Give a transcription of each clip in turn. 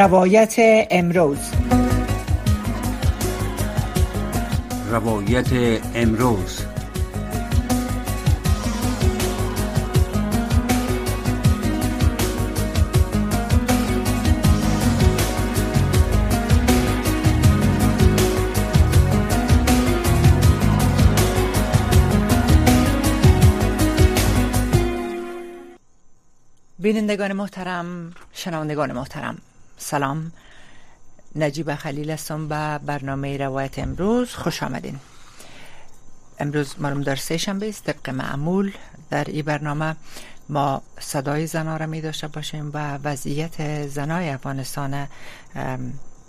روایت امروز. روایت امروز. بینندگان محترم شنوندگان محترم. سلام. نجیب خلیل هستم به برنامه روایت امروز. خوش آمدین. امروز مرم در سه شنبه است. طبق معمول در این برنامه ما صدای زنا را می داشته باشیم و وضعیت زنای افغانستان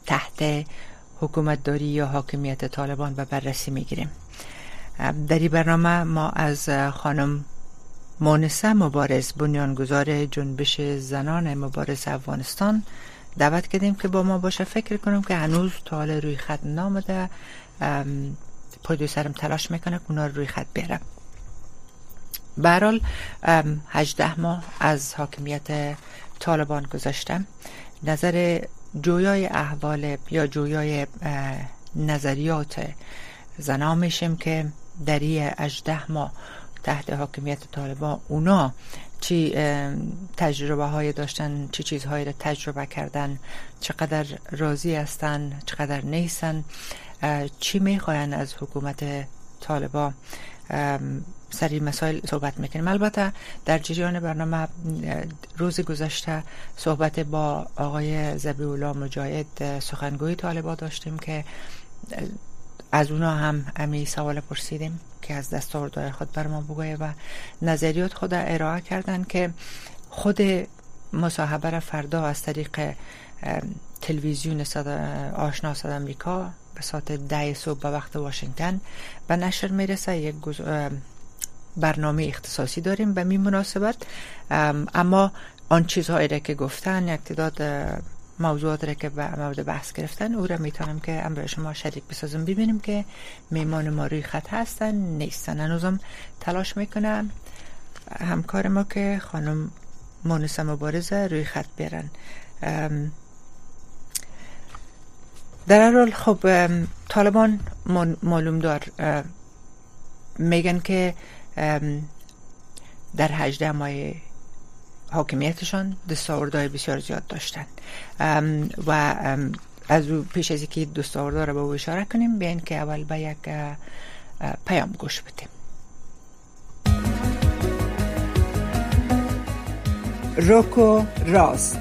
تحت حکومت داری یا حاکمیت طالبان به بررسی می گیریم. در این برنامه ما از خانم مونسه مبارز بنیانگذار جنبش زنان مبارز افغانستان دعوت کردیم که با ما باشه. فکر کنم که هنوز تا روی خط نامده. پای تلاش می‌کنه که اونا روی خط بیاره. برحال هجده ماه از حاکمیت طالبان گذاشتم نظر جویای احوال یا جویای نظریات زنا میشیم که در این 18 ماه تحت حاکمیت طالبان اونا چی تجربه های داشتن چی چیزهایی را تجربه کردن چقدر راضی هستن چقدر نیستن چی می‌خواین از حکومت طالبان سری مسائل صحبت می‌کنیم. البته در جریان برنامه روز گذشته صحبت با آقای زبیولا مجاهد سخنگوی طالبا داشتیم که از اونا هم امی سوال پرسیدیم که از دستاوردهای خود بر ما بگویه و نظریات خود ارائه کردن که خود مصاحبه را فردا از طریق تلویزیون آشنا صد امریکا به ساعت ده صبح به وقت واشنگتن به نشر می‌رسه. یک برنامه اختصاصی داریم به می مناسبت. اما آن چیزهایی را که گفتن یک تعداد موضوعات را که به مورد بحث گرفتن او را می‌تونم که امر شما شریک بسازم. ببینیم که میمان ما روی خط هستن نیستن. هنوزم تلاش می‌کنم همکار ما که خانم مونس مبارزه روی خط بیرن در هر حال خب طالبان معلوم دار میگن که در هجده ماه حاکمیتشان دستاوردهای بسیار زیاد داشتن. و از او پیش از اینکه دستاوردها را به او اشاره کنیم بیاین که اول به یک پیام گوش بدیم. روکو راست.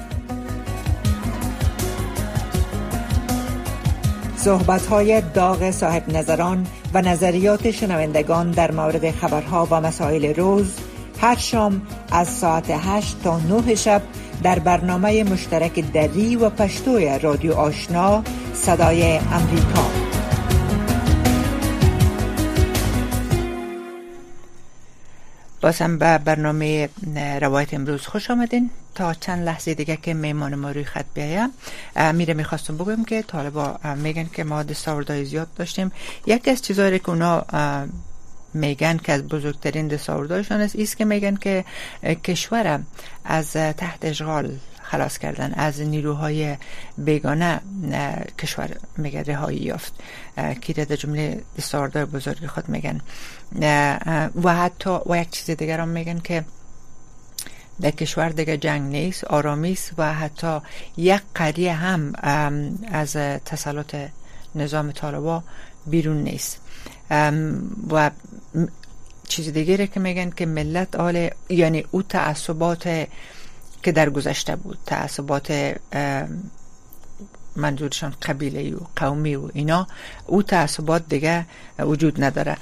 صحبت های داغ صاحب نظران و نظریات شنوندگان در مورد خبرها و مسائل روز هر شام از ساعت 8 تا 9 شب در برنامه مشترک دری و پشتوی رادیو آشنا صدای امریکا. بازم به برنامه روایت امروز خوش آمدین. تا چند لحظه دیگه که میمان ما روی خط بیایم میره می‌خواستم بگم که طالبا میگن که ما دستاوردهای زیاد داشتیم. یکی از چیزهایی که اونا میگن که از بزرگترین دستاوردهایشان است. ایست که میگن که کشورم از تحت اشغال خلاص کردن از نیروهای بیگانه کشور میگه رهایی یافت. که در جمله دستاوردهای بزرگ خود میگن. و حتی و یک چیز دیگر هم میگن که در کشور دیگه جنگ نیست آرامی است و حتی یک قریه هم از تسلط نظام طالبا بیرون نیست. و چیز دیگه که میگن که ملت آل یعنی او تعصبات که در گذشته بود تعصبات منظورشان قبیله و قومی و اینا او تعصبات دیگه وجود نداره.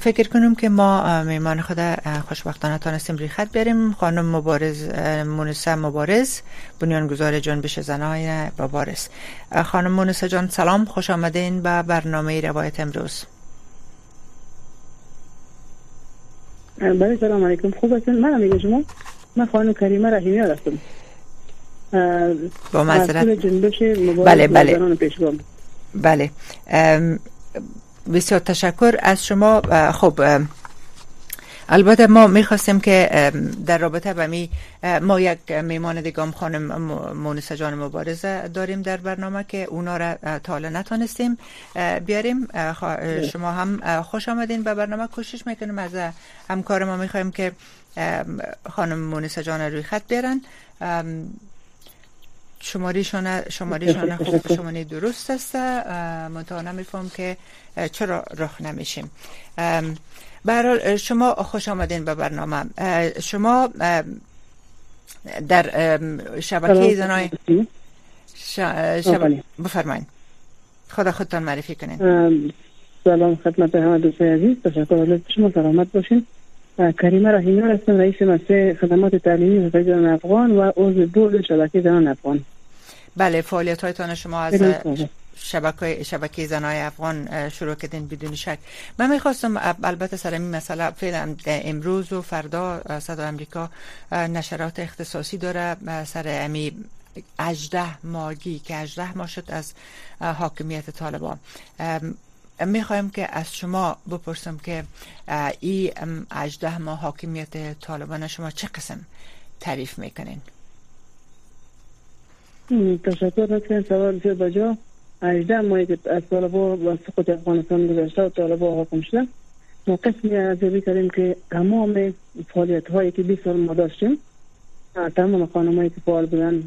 فکر کنم که ما میمان خود خوشبختانه تانستیم ری خط بیاریم خانم مبارز مونسه مبارز بنیانگذار جنبش زنای مبارز خانم مونسه جان سلام خوش آمدین به برنامه روایت امروز. بله سلام علیکم. خوب هستین؟ من میگم شما. من خانم کریمه رحیمی هستم. با معذرت بله بله. بله. بسیار تشکر. از شما خب البته ما می‌خواستیم که در رابطه به می ما یک میمان دیگام خانم مونسا جان مبارزه داریم در برنامه که اونا را تا نتونستیم بیاریم. شما هم خوش آمدین به برنامه. کوشش می‌کنیم از همکار ما می‌خوایم که خانم مونسا جان روی خط بیارن. شماریشان شماریشان خوب شمانی درست است. منتها نمیفهم که چرا رخ نمیشیم. برحال شما خوش آمدین به برنامه. شما در شبکه زنای شب... بفرمایید خدا خودتان معرفی کنین. سلام خدمت همه دوستای عزیز. تشکر از شما. سلامت باشین. کریمه رحیمی هستم رئیس مسئله خدمات تعلیمی و زنان افغان و عضو بورد شبکه زنان افغان. بله فعالیت هایتان شما از شبکه شبکه زنای افغان شروع کردین بدون شک. من می‌خواستم البته سر این مسئله فعلا امروز و فردا صدا امریکا نشرات اختصاصی داره سر امی اجده ماگی که اجده ما شد از حاکمیت طالبان. می‌خوایم که از شما بپرسم که این اجده ما حاکمیت طالبان شما چه قسم تعریف می‌کنین؟ تشکر سوال بجا 18 ماهی که از طالبا و سقوط افغانستان گذشته و طالبا حاکم شدن ما قسمی ارزیابی کردیم که تمام فعالیت هایی که 20 سال ما داشتیم تمام خانم هایی که فعال بودن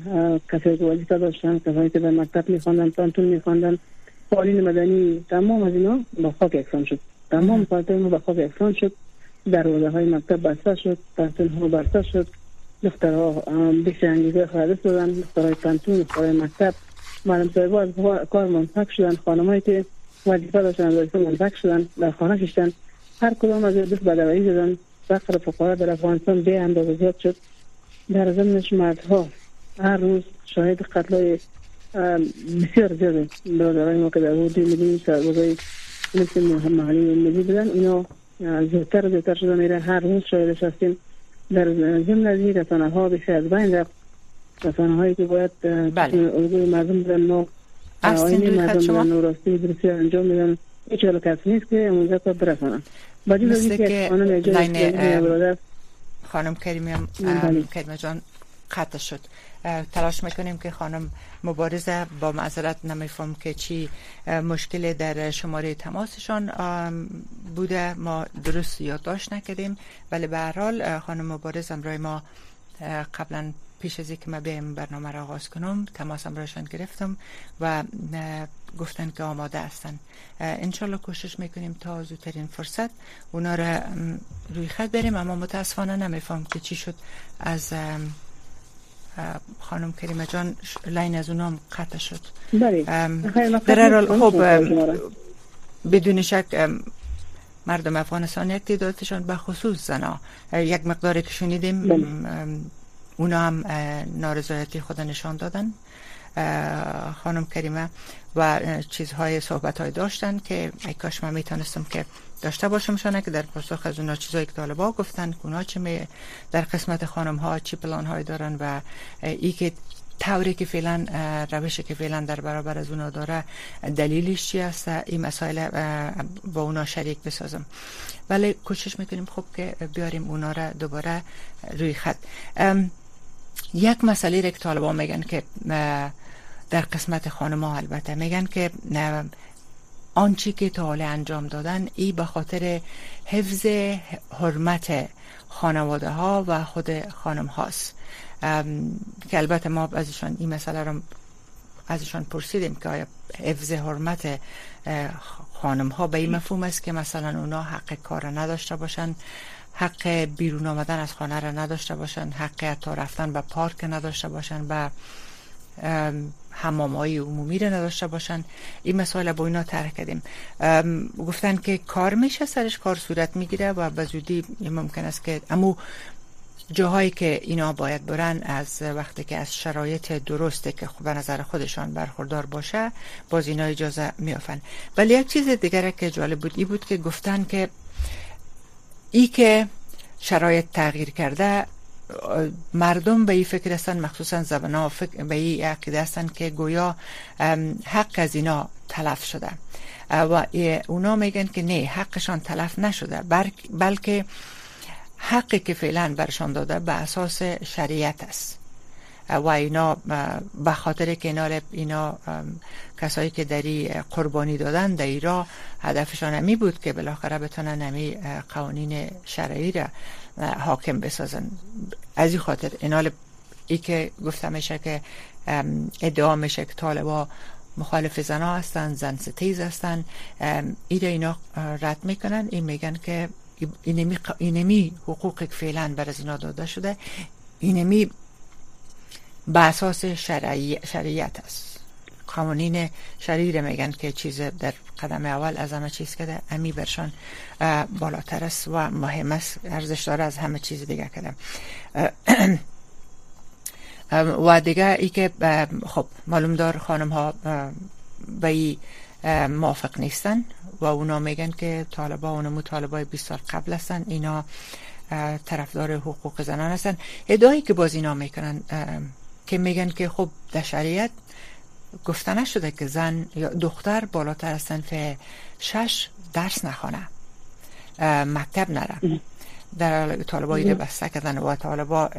کسایی که وظیفه داشتن کسایی که در مکتب میخواندن پانتون میخواندن فعالین مدنی تمام از اینا با خاک اکسان شد. تمام فعالیت ما با خاک اکسان شد. دروازه های مکتب بسته شد پانتون ها بسته شد. دخترها بیش انگیزه خالص دادن. دخترهای پانتون دخترهای مکتب. معلم صاحب از کار منفک شدن خانمایی که وظیفه داشتن وظیفه منفک شدن در خانه کشتن. هر کدام از دست بدوایی زدن فقر فقرا در افغانستان به اندازه زیاد شد. در زمینش مردها هر روز شاهد قتل بسیار زیاده برادرای ما که در حدود می‌دونیم سربازای مثل محلی ملی بودن اینا زیادتر و زیادتر شده میره هر روز شاهدش هستیم. در ضمن از این رسانه ها بشه از بین رفت رسانه هایی که باید بله. مردم بدن نو آینه مردم بدن نو راستی درستی انجام میدن. هیچ کس نیست که اونجا کار برسانن مثل که لاین خانم کریمی بله. کریمه جان قطع شد. تلاش می‌کنیم که خانم مبارزه با معذرت نمیفهم که چی مشکل در شماره تماسشان بوده. ما درست یادداشت نکردیم. ولی به هر حال خانم مبارز امرای ما قبلا پیش از اینکه ما بیایم برنامه را آغاز کنم تماس امرایشان گرفتم و گفتن که آماده هستن انشالله کوشش می‌کنیم تا زودترین فرصت اونا را روی خط بریم اما متاسفانه نمیفهم که چی شد از خانم کریمه جان لین از اونام قطع شد بله. در خب بدون شک مردم افغانستان یک تعدادشان به خصوص زنا یک مقداری که شنیدیم بله. اونا هم نارضایتی خود نشان دادن خانم کریمه و چیزهای صحبت های داشتن که ای کاش من می‌تونستم که داشته باشم شانه که در پاسخ از اونا چیزایی که طالبا گفتن اونا چه می در قسمت خانم ها چی پلان های دارن و ای که طوری که فعلا روشی که فعلا در برابر از اونا داره دلیلش چی است؟ این مسائل با اونا شریک بسازم. ولی کوشش می‌کنیم خوب که بیاریم اونا را دوباره روی خط. یک مسئله را که طالبان میگن که در قسمت خانم ها البته میگن که آنچه که تا انجام دادن ای به خاطر حفظ حرمت خانواده ها و خود خانم هاست که البته ما ازشان این مسئله رو ازشان پرسیدیم که آیا حفظ حرمت خانم ها به این مفهوم است که مثلا اونا حق کار نداشته باشن حق بیرون آمدن از خانه را نداشته باشن حق تا رفتن به پارک نداشته باشن و حمام های عمومی را نداشته باشن این مسائل با اینا طرح کردیم. گفتن که کار میشه سرش کار صورت می‌گیره و به زودی ممکن است که امو جاهایی که اینا باید برن از وقتی که از شرایط درسته که به نظر خودشان برخوردار باشه باز اینا اجازه میافن ولی یک چیز دیگره که جالب بود ای بود که گفتن که ای که شرایط تغییر کرده مردم به این فکر هستن مخصوصا زبان به این عقیده هستن که گویا حق از اینا تلف شده. و اونا میگن که نه حقشان تلف نشده بلکه حقی که فعلا برشان داده به اساس شریعت است. و اینا به خاطر که اینا, اینا کسایی که دری قربانی دادن در ایرا هدفشان نمی بود که بالاخره بتونن نمی قوانین شرعی را حاکم بسازن. از این خاطر اینا ای که گفته میشه که ادعا میشه که طالبا مخالف زنا هستن زن ستیز هستن ایره اینا رد می‌کنن. این میگن که اینمی, اینمی حقوق که فعلا بر از اینا داده شده اینمی به اساس شریعت است. قوانین شرعی میگن که چیز در قدم اول از همه چیز که امی برشان بالاتر است و مهم است. ارزش داره از همه چیز دیگه کده و دیگه ای که خب معلوم دار خانم ها به ای موافق نیستن و اونا میگن که طالبا اونمو طالبای 20 سال قبل هستن. اینا طرفدار حقوق زنان هستن. ادعایی که باز اینا می‌کنن که میگن که خب در شریعت گفته نشده که زن یا دختر بالاتر از سنف شش درس نخوانه مکتب نره. در طالبا ایره بسته کردن و طالبا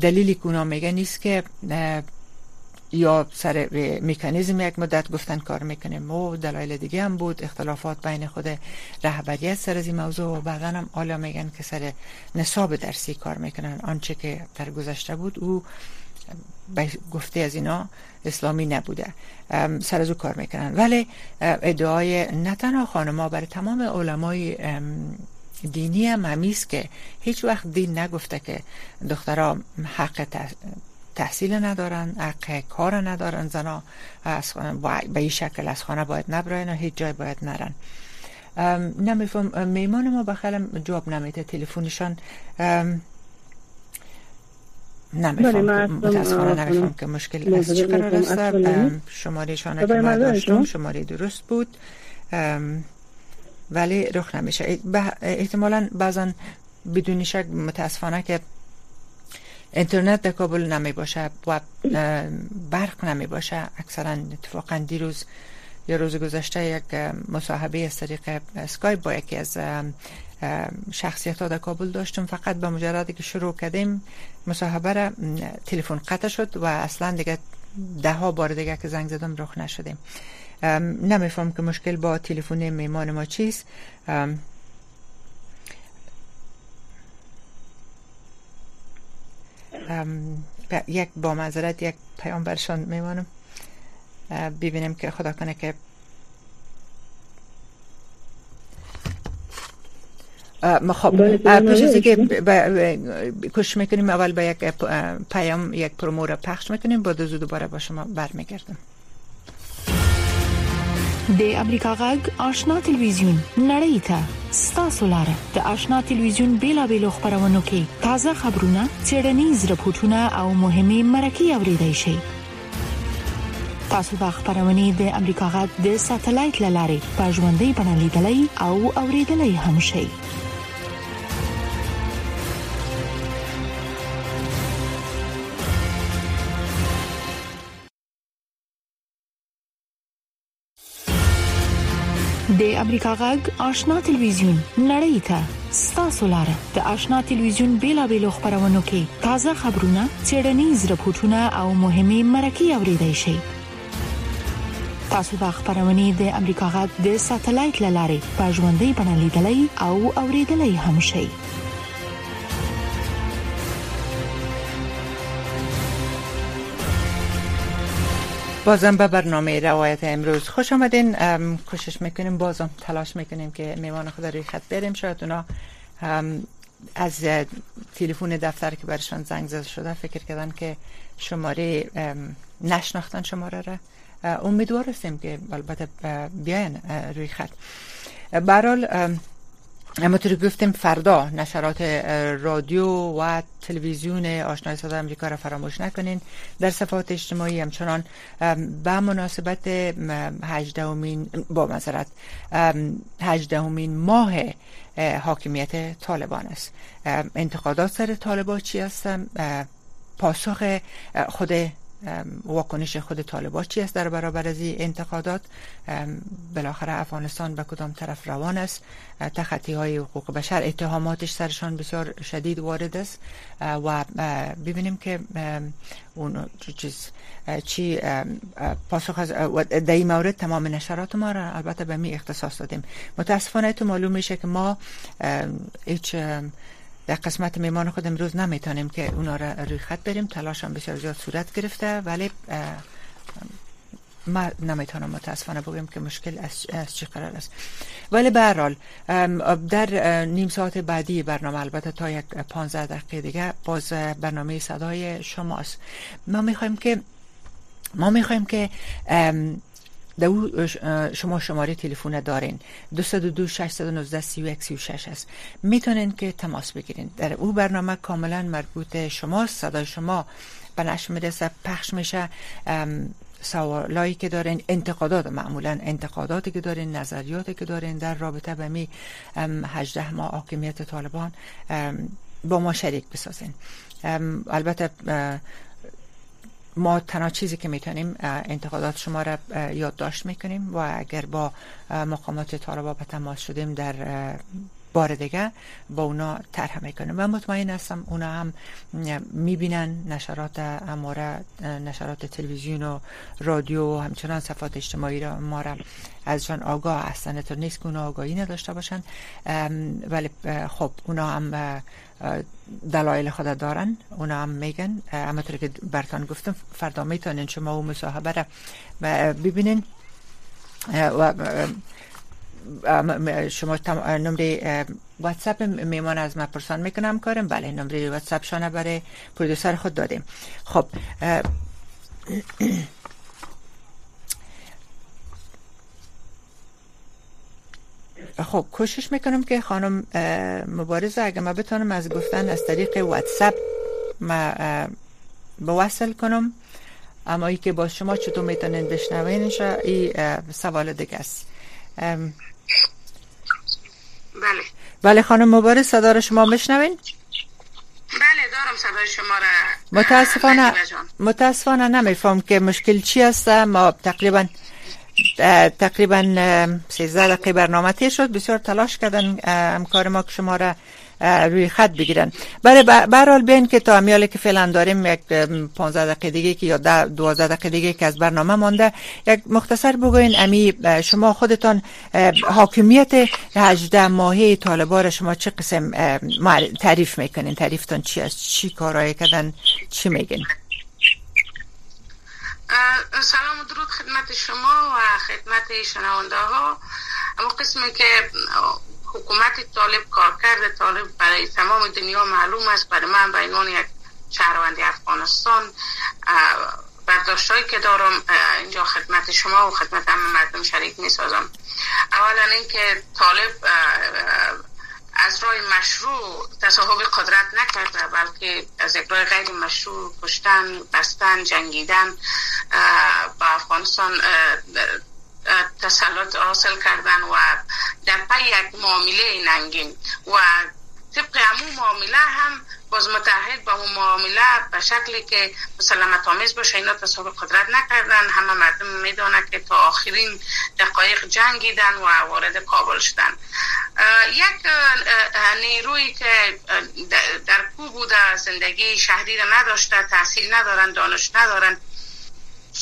دلیلی که اونا میگن نیست که یا سر میکانیزم یک مدت گفتن کار می‌کنیم و دلایل دیگه هم بود. اختلافات بین خود رهبریت سر از این موضوع. و بعدا هم آلا میگن که سر نصاب درسی کار می‌کنن. آنچه که در گذشته بود او گفته از اینا اسلامی نبوده. سر از او کار می‌کنن. ولی ادعای نه تنها خانما برای تمام علمای دینی هم همیست که هیچ وقت دین نگفته که دخترها حق تحصیل ندارن حق کار ندارن زنا به این شکل از خانه باید نبراین و هیچ جای باید نرن. نمیفهم میمان ما بخیلم جواب نمیده تلفنشان نمیفهم متاسفانه نمیفهم که مشکل از چه قرار است. شماره شانه که من داشتم شماره درست بود. ولی رخ نمیشه. احتمالا بعضا بدون شک متاسفانه که اینترنت در کابل نمی باشه و برق نمی باشه اکثرا اتفاقا دیروز یا روز گذشته یک مصاحبه از طریق سکایپ با یکی از شخصیت ها در کابل داشتم. فقط به مجردی که شروع کردیم مصاحبه را تلفن قطع شد و اصلا دیگه ده ها بار دیگه که زنگ زدم رخ نشدیم. نمیفهم که مشکل با تلفن میمان ما چیست. یک با معذرت یک پیام برشان میمانم ببینیم که خدا کنه که خب پیش از که کش می‌کنیم اول به یک پیام یک پرومو را پخش می‌کنیم بعد زود دوباره با شما برمیگردم. د امریکا غږ آشنا ټلویزیون نړۍ ته. ستاسو لاره د آشنا ټلویزیون بیلابېل خبرونو کې تازه خبرونه چیرنیز رپورټونه او مهمه مرکه اوريدئ شئ. تاسو د خبرونه د امریکا غږ د ساتلایت لارې په ژوندۍ بڼه لیدلای او اوریدلای هم شئ د امریکا غږ آشنا ټلویزیون نړۍ ته. ستاسو لاره د آشنا ټلویزیون بیلابېل خبرونو کې تازه خبرونه چیرنیز رپورټونه او مهمه مرکه اوريدئ شئ. تاسو د خبرونه د امریکا غږ د ساتلایت لارې په ژوندۍ بڼه لیدلای او اوریدلای هم شئ بازم به برنامه روایت امروز خوش آمدین. کوشش می‌کنیم بازم تلاش می‌کنیم که میوان خود روی خط بریم. شاید اونا از تلفن دفتر که برشان زنگ زده شده فکر کردن که شماره نشناختن شماره را امیدوار هستیم که البته بیاین روی خط. برحال همونطور گفتیم فردا نشرات رادیو و تلویزیون آشنای صدا امریکا را فراموش نکنین. در صفحات اجتماعی همچنان به مناسبت هجدهمین با مذارت هجدهمین ماه حاکمیت طالبان است. انتقادات سر طالبان چی هستن؟ پاسخ خود واکنش خود طالبان چی است در برابر از این انتقادات؟ بالاخره افغانستان به کدام طرف روان است؟ تخطی های حقوق بشر اتهاماتش سرشان بسیار شدید وارد است. و ببینیم که اون چیز چی پاسخ از در این مورد تمام نشرات ما را البته به می اختصاص دادیم. متاسفانه تو معلوم میشه که ما هیچ در قسمت میمان خود امروز نمی‌تونیم که اونا را روی خط بریم. تلاش هم بسیار زیاد صورت گرفته ولی ما نمی‌تونم متاسفانه بگم که مشکل از, از چی قرار است. ولی به در نیم ساعت بعدی برنامه البته تا یک 15 دقیقه دیگه باز برنامه صدای شماست. ما می‌خوایم که ما می‌خوایم که دو شما شماره تلفن دارین. 202 619 31 36 است. می‌تونین که تماس بگیرین. در او برنامه کاملا مربوط شماست. صدای شما به نشر می‌رسه پخش میشه. سوالایی که دارین انتقادات معمولا انتقاداتی که دارین نظریاتی که دارین در رابطه به می 18 ماه حاکمیت طالبان با ما شریک بسازین. البته ما تنها چیزی که می‌تونیم انتقادات شما را یادداشت می‌کنیم و اگر با مقامات طالبا به تماس شدیم در بار دیگه با اونا طرح می‌کنیم. و مطمئن هستم اونا هم می‌بینن نشرات اماره نشرات تلویزیون و رادیو و همچنان صفات اجتماعی را ما را ازشان آگاه هستن. تو نیست که اونا آگاهی نداشته باشن. ولی خب اونا هم دلایل خود دارن. اونا هم میگن. همونطور که برتان گفتم فردا می‌تونین شما او مصاحبه را ببینین. و شما نمره واتساپ میمان از ما پرسان می‌کنم کارم. بله نمره واتساپ شانه برای پرودوسر خود دادیم. خب خب کوشش می‌کنم که خانم مبارزه اگه ما بتونم از گفتن از طریق واتساپ ما بوصل کنم. اما ای که با شما چطور می‌تونین بشنوین این سوال دیگه است. بله. بله خانم مبارز صدا شما میشنوین بله دارم صدای شما را. متاسفانه متاسفانه نمیفهم که مشکل چی است. ما تقریبا تقریبا 13 دقیقه برنامه تیر شد. بسیار تلاش کردن همکار ما که شما را روی خط بگیرن. برای برحال بین که تا امیالی که فعلا داریم یک 15 دقیقه دیگه که یا 12 دقیقه دیگه که از برنامه مانده یک مختصر بگوین. امی شما خودتان حاکمیت 18 ماهه طالبان شما چه قسم تعریف می‌کنین؟ تعریفتان چی است؟ چی کارایی کردن؟ چی میگین؟ سلام و درود خدمت شما و خدمت شنونده ها اما قسمی که حکومت طالب کارکرد طالب برای تمام دنیا معلوم است برای من به عنوان یک شهروند افغانستان برداشتهایی که دارم اینجا خدمت شما و خدمت همه مردم شریک می سازم اولا اینکه طالب از راه مشروع تصاحب قدرت نکرده بلکه از یک راه غیر مشروع کشتن بستن جنگیدن با افغانستان تسلط حاصل کردن و در پی یک معامله ننگین و طبق همون معامله هم باز متحد با اون معامله به شکلی که مسلمت آمیز باشه اینا تصاحب قدرت نکردن. همه مردم میدانه که تا آخرین دقایق جنگیدن و وارد کابل شدن. یک نیروی که در کو بوده زندگی شهری را نداشته تحصیل ندارن دانش ندارن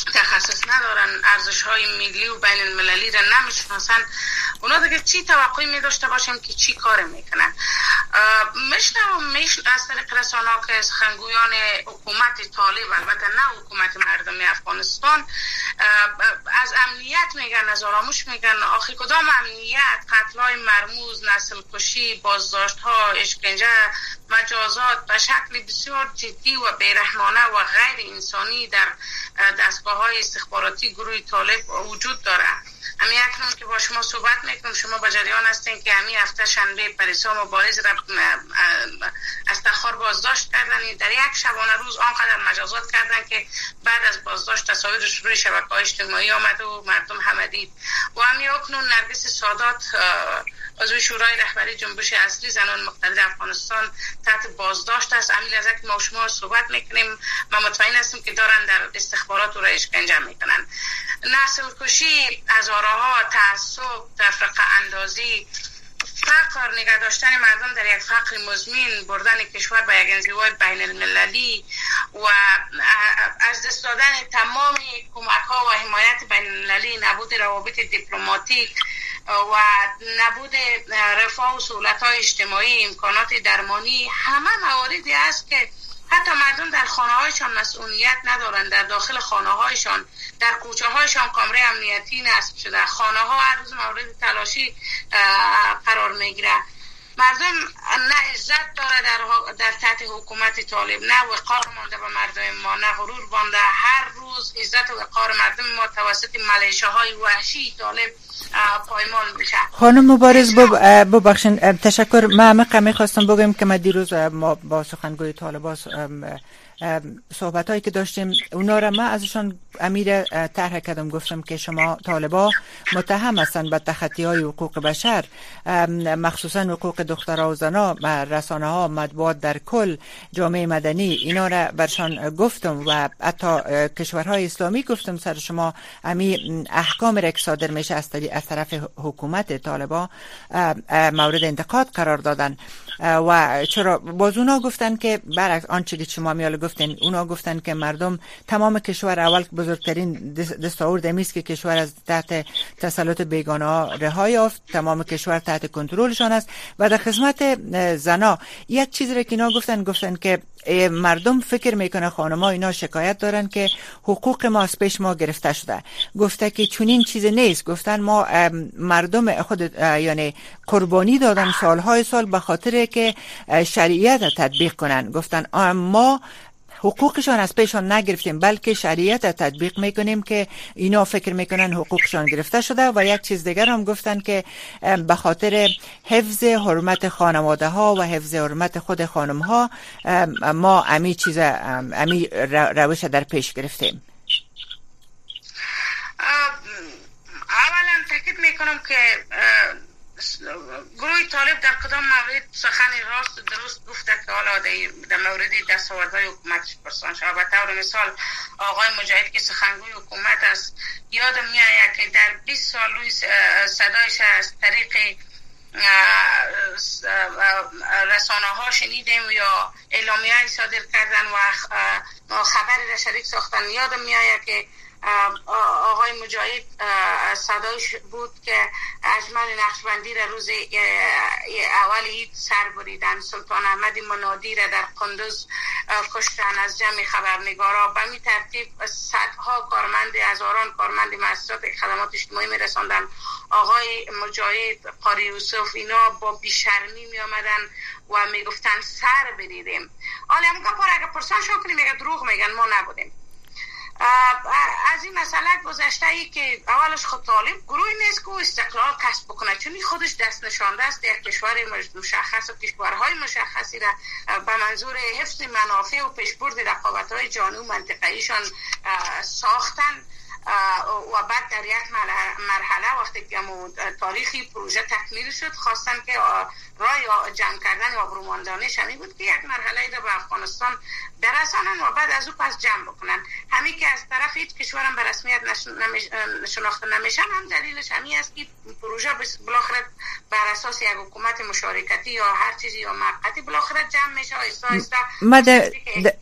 تخصص ندارن ارزش های ملی و بین المللی را نمی‌شناسن. اونا دیگه چی توقعی می داشته باشیم که چی کار می‌کنن؟ میشنم میش از طریق رسانه که سخنگویان حکومت طالب البته نه حکومت مردم افغانستان از امنیت میگن از آرامش میگن. آخی کدام امنیت؟ قتل های مرموز نسل کشی بازداشت ها اشکنجه مجازات به شکل بسیار جدی و بیرحمانه و غیر انسانی در دستگاه های استخباراتی گروه طالب وجود داره امی اکنون که با شما صحبت می‌کنم شما با جریان هستین که همی هفته شنبه پریسا مبارز را از تخار بازداشت کردن. در یک شبانه روز آنقدر مجازات کردن که بعد از بازداشت تصاویرش روی شبکه های اجتماعی آمد و مردم همه دید و همی اکنون نرگس سادات عضو شورای رهبری جنبش اصلی زنان مقتدر افغانستان تحت بازداشت است. امیل از ما شما صحبت می‌کنیم. ما مطمئن هستیم که دارن در استخبارات و را اشکنجه می‌کنن. نسل کشی از ها تعصب تفرقه اندازی فقر نگه داشتن مردم در یک فقر مزمین بردن کشور به یک انزوای بین المللی و از دست دادن تمام کمک ها و حمایت بین المللی نبود روابط دیپلماتیک و نبود رفاه و سهولت های اجتماعی امکانات درمانی همه مواردی است که حتی مردم در خانه هایشان مسئولیت ندارند. در داخل خانه هایشان در کوچه هایشان کامره امنیتی نصب شده. خانه ها هر روز مورد تلاشی قرار می‌گیره مردم نه عزت داره در, در تحت حکومت طالب نه وقار مانده به مردم ما نه غرور بانده. هر روز عزت و وقار مردم ما توسط ملیشه های وحشی طالب پایمال میشه. خانم مبارز ببخشین تشکر. من همه خواستم بگم که ما دیروز ما با سخنگوی طالبان صحبت هایی که داشتیم اونا را من ازشان امیر طرح کردم. گفتم که شما طالبا متهم هستند به تخطی های حقوق بشر. مخصوصا حقوق دخترها و زنا رسانه ها مطبوعات در کل جامعه مدنی اینا را برشان گفتم و حتی کشورهای اسلامی گفتم سر شما. امی احکام را که صادر میشه از طرف حکومت طالبا مورد انتقاد قرار دادن. و چرا؟ باز اونا گفتن که برعکس آنچه که شما میال گفتن اونا گفتن که مردم تمام کشور اول بزرگترین دستاورد امیست که کشور از تحت تسلط بیگانه ها رها یافت تمام کشور تحت کنترلشان است. و در خدمت زنا یک چیزی را که اینا گفتن گفتن که مردم فکر می‌کنه خانما اینا شکایت دارن که حقوق ما از پیش ما گرفته شده. گفته که چونین چیز نیست. گفتن ما مردم خود یعنی قربانی دادن سالهای سال به خاطر که شریعت تطبیق کنن. گفتن ما حقوقشان از پیشان نگرفتیم بلکه شریعت تطبیق می‌کنیم که اینا فکر می‌کنن حقوقشان گرفته شده و یک چیز دیگر هم گفتن که به خاطر حفظ حرمت خانواده ها و حفظ حرمت خود خانم ها ما امی چیز امی روش در پیش گرفتیم. اولا تاکید می‌کنم که گروه طالب در کدام مورد سخن راست درست گفته که حالا در مورد دستاوردهای حکومت پرسان شد به طور مثال آقای مجاهد که سخنگوی حکومت است یادم میآید که در 20 سال روی صدایش از طریق رسانه ها شنیدیم یا اعلامیه صادر کردن و خبری را شریک ساختن. یادم میآید که آقای مجاهد صدایش بود که اجمل نقشبندی را روز اول اید سر بریدن. سلطان احمد منادی را در قندوز کشتن از جمع خبرنگارا. به می ترتیب صدها کارمند هزاران کارمند مؤسسات خدمات اجتماعی می رساندن. آقای مجاهد قاری یوسف اینا با بیشرمی می آمدن و می گفتن سر بریدیم. حالا هم گفت اگر پرسان شو کنیم میگه دروغ میگن ما نبودیم. از این مسئله گذشته ای که اولش خود طالب گروه نیست که استقلال کسب بکنه. چون خودش دست نشانده است در کشور مشخص و کشورهای مشخصی را به منظور حفظ منافع و پیشبرد رقابت های جانی و منطقهیشان ساختن. و بعد در یک مرحله وقتی که تاریخی پروژه تکمیل شد خواستن که رای جمع کردن و بروماندانه شمی بود که یک مرحله را به افغانستان برسانن و بعد از او پس جمع بکنن. همین که از طرف هیچ کشورم به رسمیت شناخته نمیشن هم دلیلش همین است که پروژه بالاخره بر اساس یک حکومت مشارکتی یا هر چیزی یا موقتی بالاخره جمع میشه. آیستا آیستا ما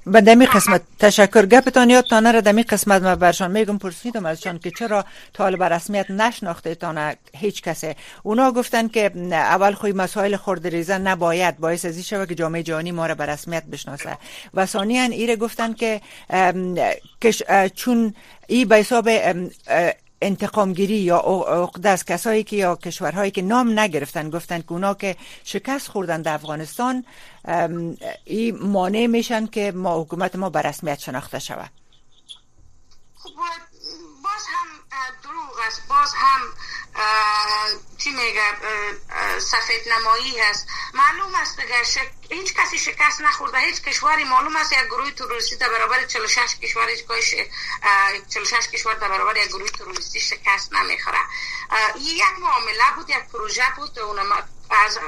به دمی قسمت. تشکر. گپتان یادتانه را دمی قسمت ما برشان. میگم پرسیدم ازشان که چرا طالب رسمیت نشناخته تانه هیچ کسی اونا گفتن که اول خوی مسائل ریزن نباید باعث ازی شود که جامعه جهانی ما را به رسمیت بشناسه. و ثانیا ایره گفتن که چون ای به حساب انتقامگیری یا عقده از کسایی که یا کشورهایی که نام نگرفتن گفتن که اونا که شکست خوردن در افغانستان این مانع میشن که ما حکومت ما به رسمیت شناخته شود. خب سفید نمایی هست. معلوم است دیگه هیچ کسی شکست نخورده هیچ کشوری معلوم است یک گروه تروریستی در برابر 46 کشور هیچ 46 کشور در برابر یک گروه تروریستی شکست نمی‌خوره. یک معامله بود یک پروژه بود اون از,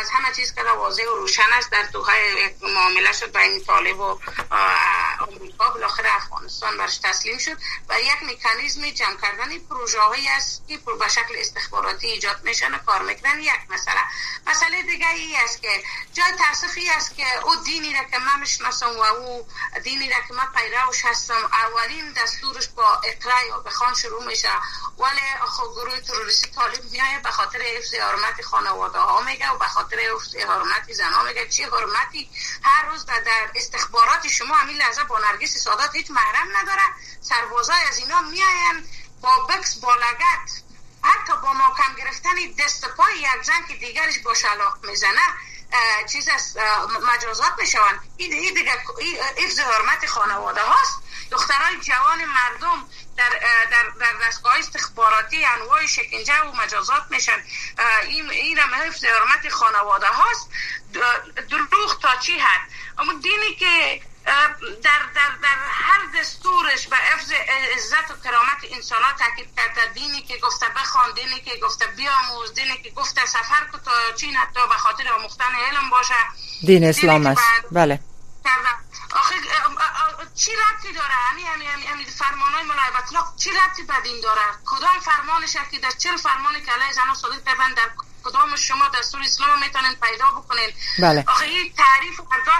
از همه چیز که واضح و روشن است در دوهای معامله شد بین طالب و امریکا بالاخره افغانستان برش تسلیم شد و یک مکانیزم جمع کردن پروژه هایی است که به شکل استخباراتی ایجاد میشن کار می‌کنن. یک مسئله. مسئله دیگه ای است که جای تاسفی است که او دینی را که من می‌شناسم و او دینی را که من پیروش هستم اولین دستورش با اقرا بخوان شروع میشه. ولی خب گروه تروریستی طالب میایه به خاطر حفظ حرمت خانواده ها میگه و به خاطر حرمت زن ها میگه. چه حرمتی؟ هر روز در, در استخبارات شما همین لحظه با نرگس سادات هیچ محرم نداره سربازای از اینا میاین با بکس با لگت. حتی با محکم گرفتن دست پای یک زن که دیگرش با شلاق می‌زنه چیز از مجازات می‌شوند. این دیگه حفظ حرمت خانواده هاست. دخترای جوان مردم در در در دستگاه استخباراتی انواع شکنجه و مجازات میشن. این این هم حفظ حرمت خانواده هاست. دروغ تا چی حد؟ اما دینی که در, در, در هر دستورش به حفظ عزت و کرامت انسان ها تاکید کرده. دینی که گفته بخوان دینی که گفته بیاموز دینی که گفته سفر که تا چین حتی به خاطر آموختن علم باشه. دین اسلام است. بله. آخه چی ربطی داره؟ همین همین همین همی فرمان های ملایبت چی ربطی به دین داره؟ کدام فرمانش که در چه فرمانی که علیه زن صادق کردن در کدام شما دستور اسلام می‌تونین پیدا بکنین؟ بله. آخه این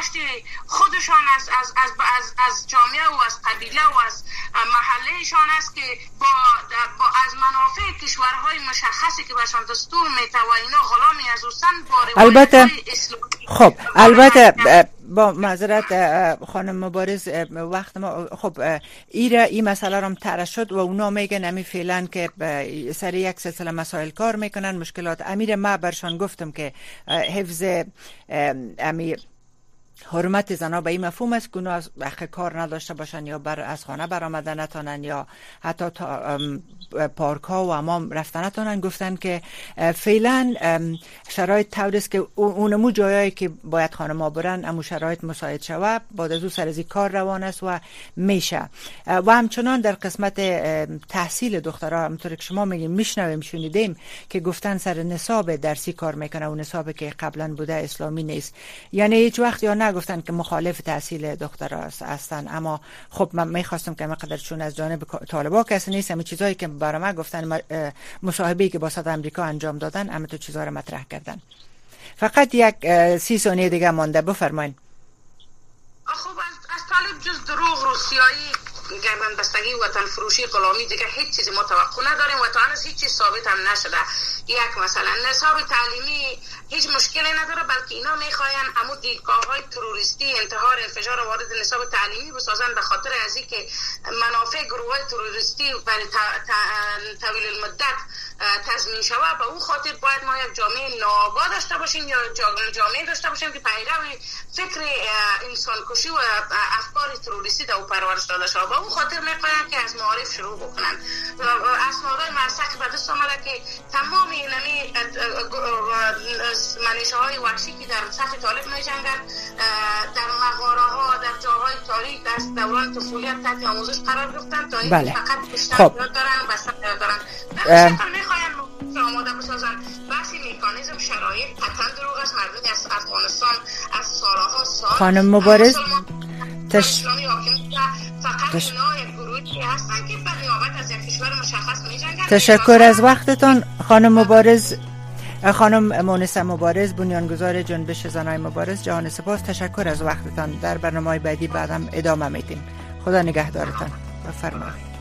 برداشت خودشان از از از از, از جامعه و از قبیله و از محلهشان است که با, با از منافع کشورهای مشخصی که بهشان دستور میته و اینا غلامی از اوستن با البته خب البته با معذرت خانم مبارز وقت ما خب ایره این مسئله رو تره شد و اونا میگن امی فعلا که سر یک سلسله مسائل کار می‌کنن مشکلات امیر ما برشان گفتم که حفظ امیر حرمت زنها به این مفهوم است که از کار نداشته باشن یا بر از خانه برآمدن نتانن یا حتی پارک ها و امام رفتن نتانن. گفتن که فعلا شرایط طور است که اونمو جایایی که باید خانم برن امو شرایط مساعد شوه بعد از او کار روان است و میشه. و همچنان در قسمت تحصیل دخترها همطور که شما میگیم میشنویم شنیدیم که گفتن سر نصاب درسی کار می‌کنه و نصاب که قبلا بوده اسلامی نیست. یعنی هیچ وقت یا نگفتن گفتن که مخالف تحصیل دخترها هستن. اما خب من می‌خواستم که مقدر چون از جانب طالبا کسی نیست. همین چیزایی که برای من گفتن مصاحبه که با صد امریکا انجام دادن اما تو چیزها رو مطرح کردن. فقط یک سی ثانیه دیگه مانده. بفرمایید خب از طالب جز دروغ روسیایی گردن بستگی وطن فروشی غلامی دیگه هیچ چیزی ما توقع نداریم و تا هیچ چیز ثابت هم نشده. یک مثلا نصاب تعلیمی هیچ مشکلی نداره بلکه اینا می‌خواین امو دیدگاه های تروریستی انتحار انفجار وارد نصاب تعلیمی بسازن به خاطر از که منافع گروه های تروریستی برای طویل المدت تضمین شود به اون خاطر باید ما یک جامعه ناآگاه داشته باشیم یا جامعه داشته باشیم که پیرو فکر انسان کشی و افکار تروریستی در او پرورش داده شود به خاطر می‌خواین که از معارف شروع بکنن. اسنادهای مرسک به دست آمده که تمام اینمی منشه های وحشی که در صف طالب می در مغاره ها در جاهای تاریک در دوران طفولیت تحت آموزش قرار گرفتن تا بله. فقط خب. دارن بسته دارن. در می‌خواین آماده بسازن بحثی میکانیزم شرایط قطعا دروغ است. مردمی از افغانستان از سالها سال خانم مبارز تش... تش... تشکر از وقتتان. خانم مبارز خانم مونس مبارز بنیانگذار جنبش زنای مبارز جهان سپاس. تشکر از وقتتان. در برنامه بعدی بعدم ادامه میدیم. خدا نگهدارتان. بفرمایید.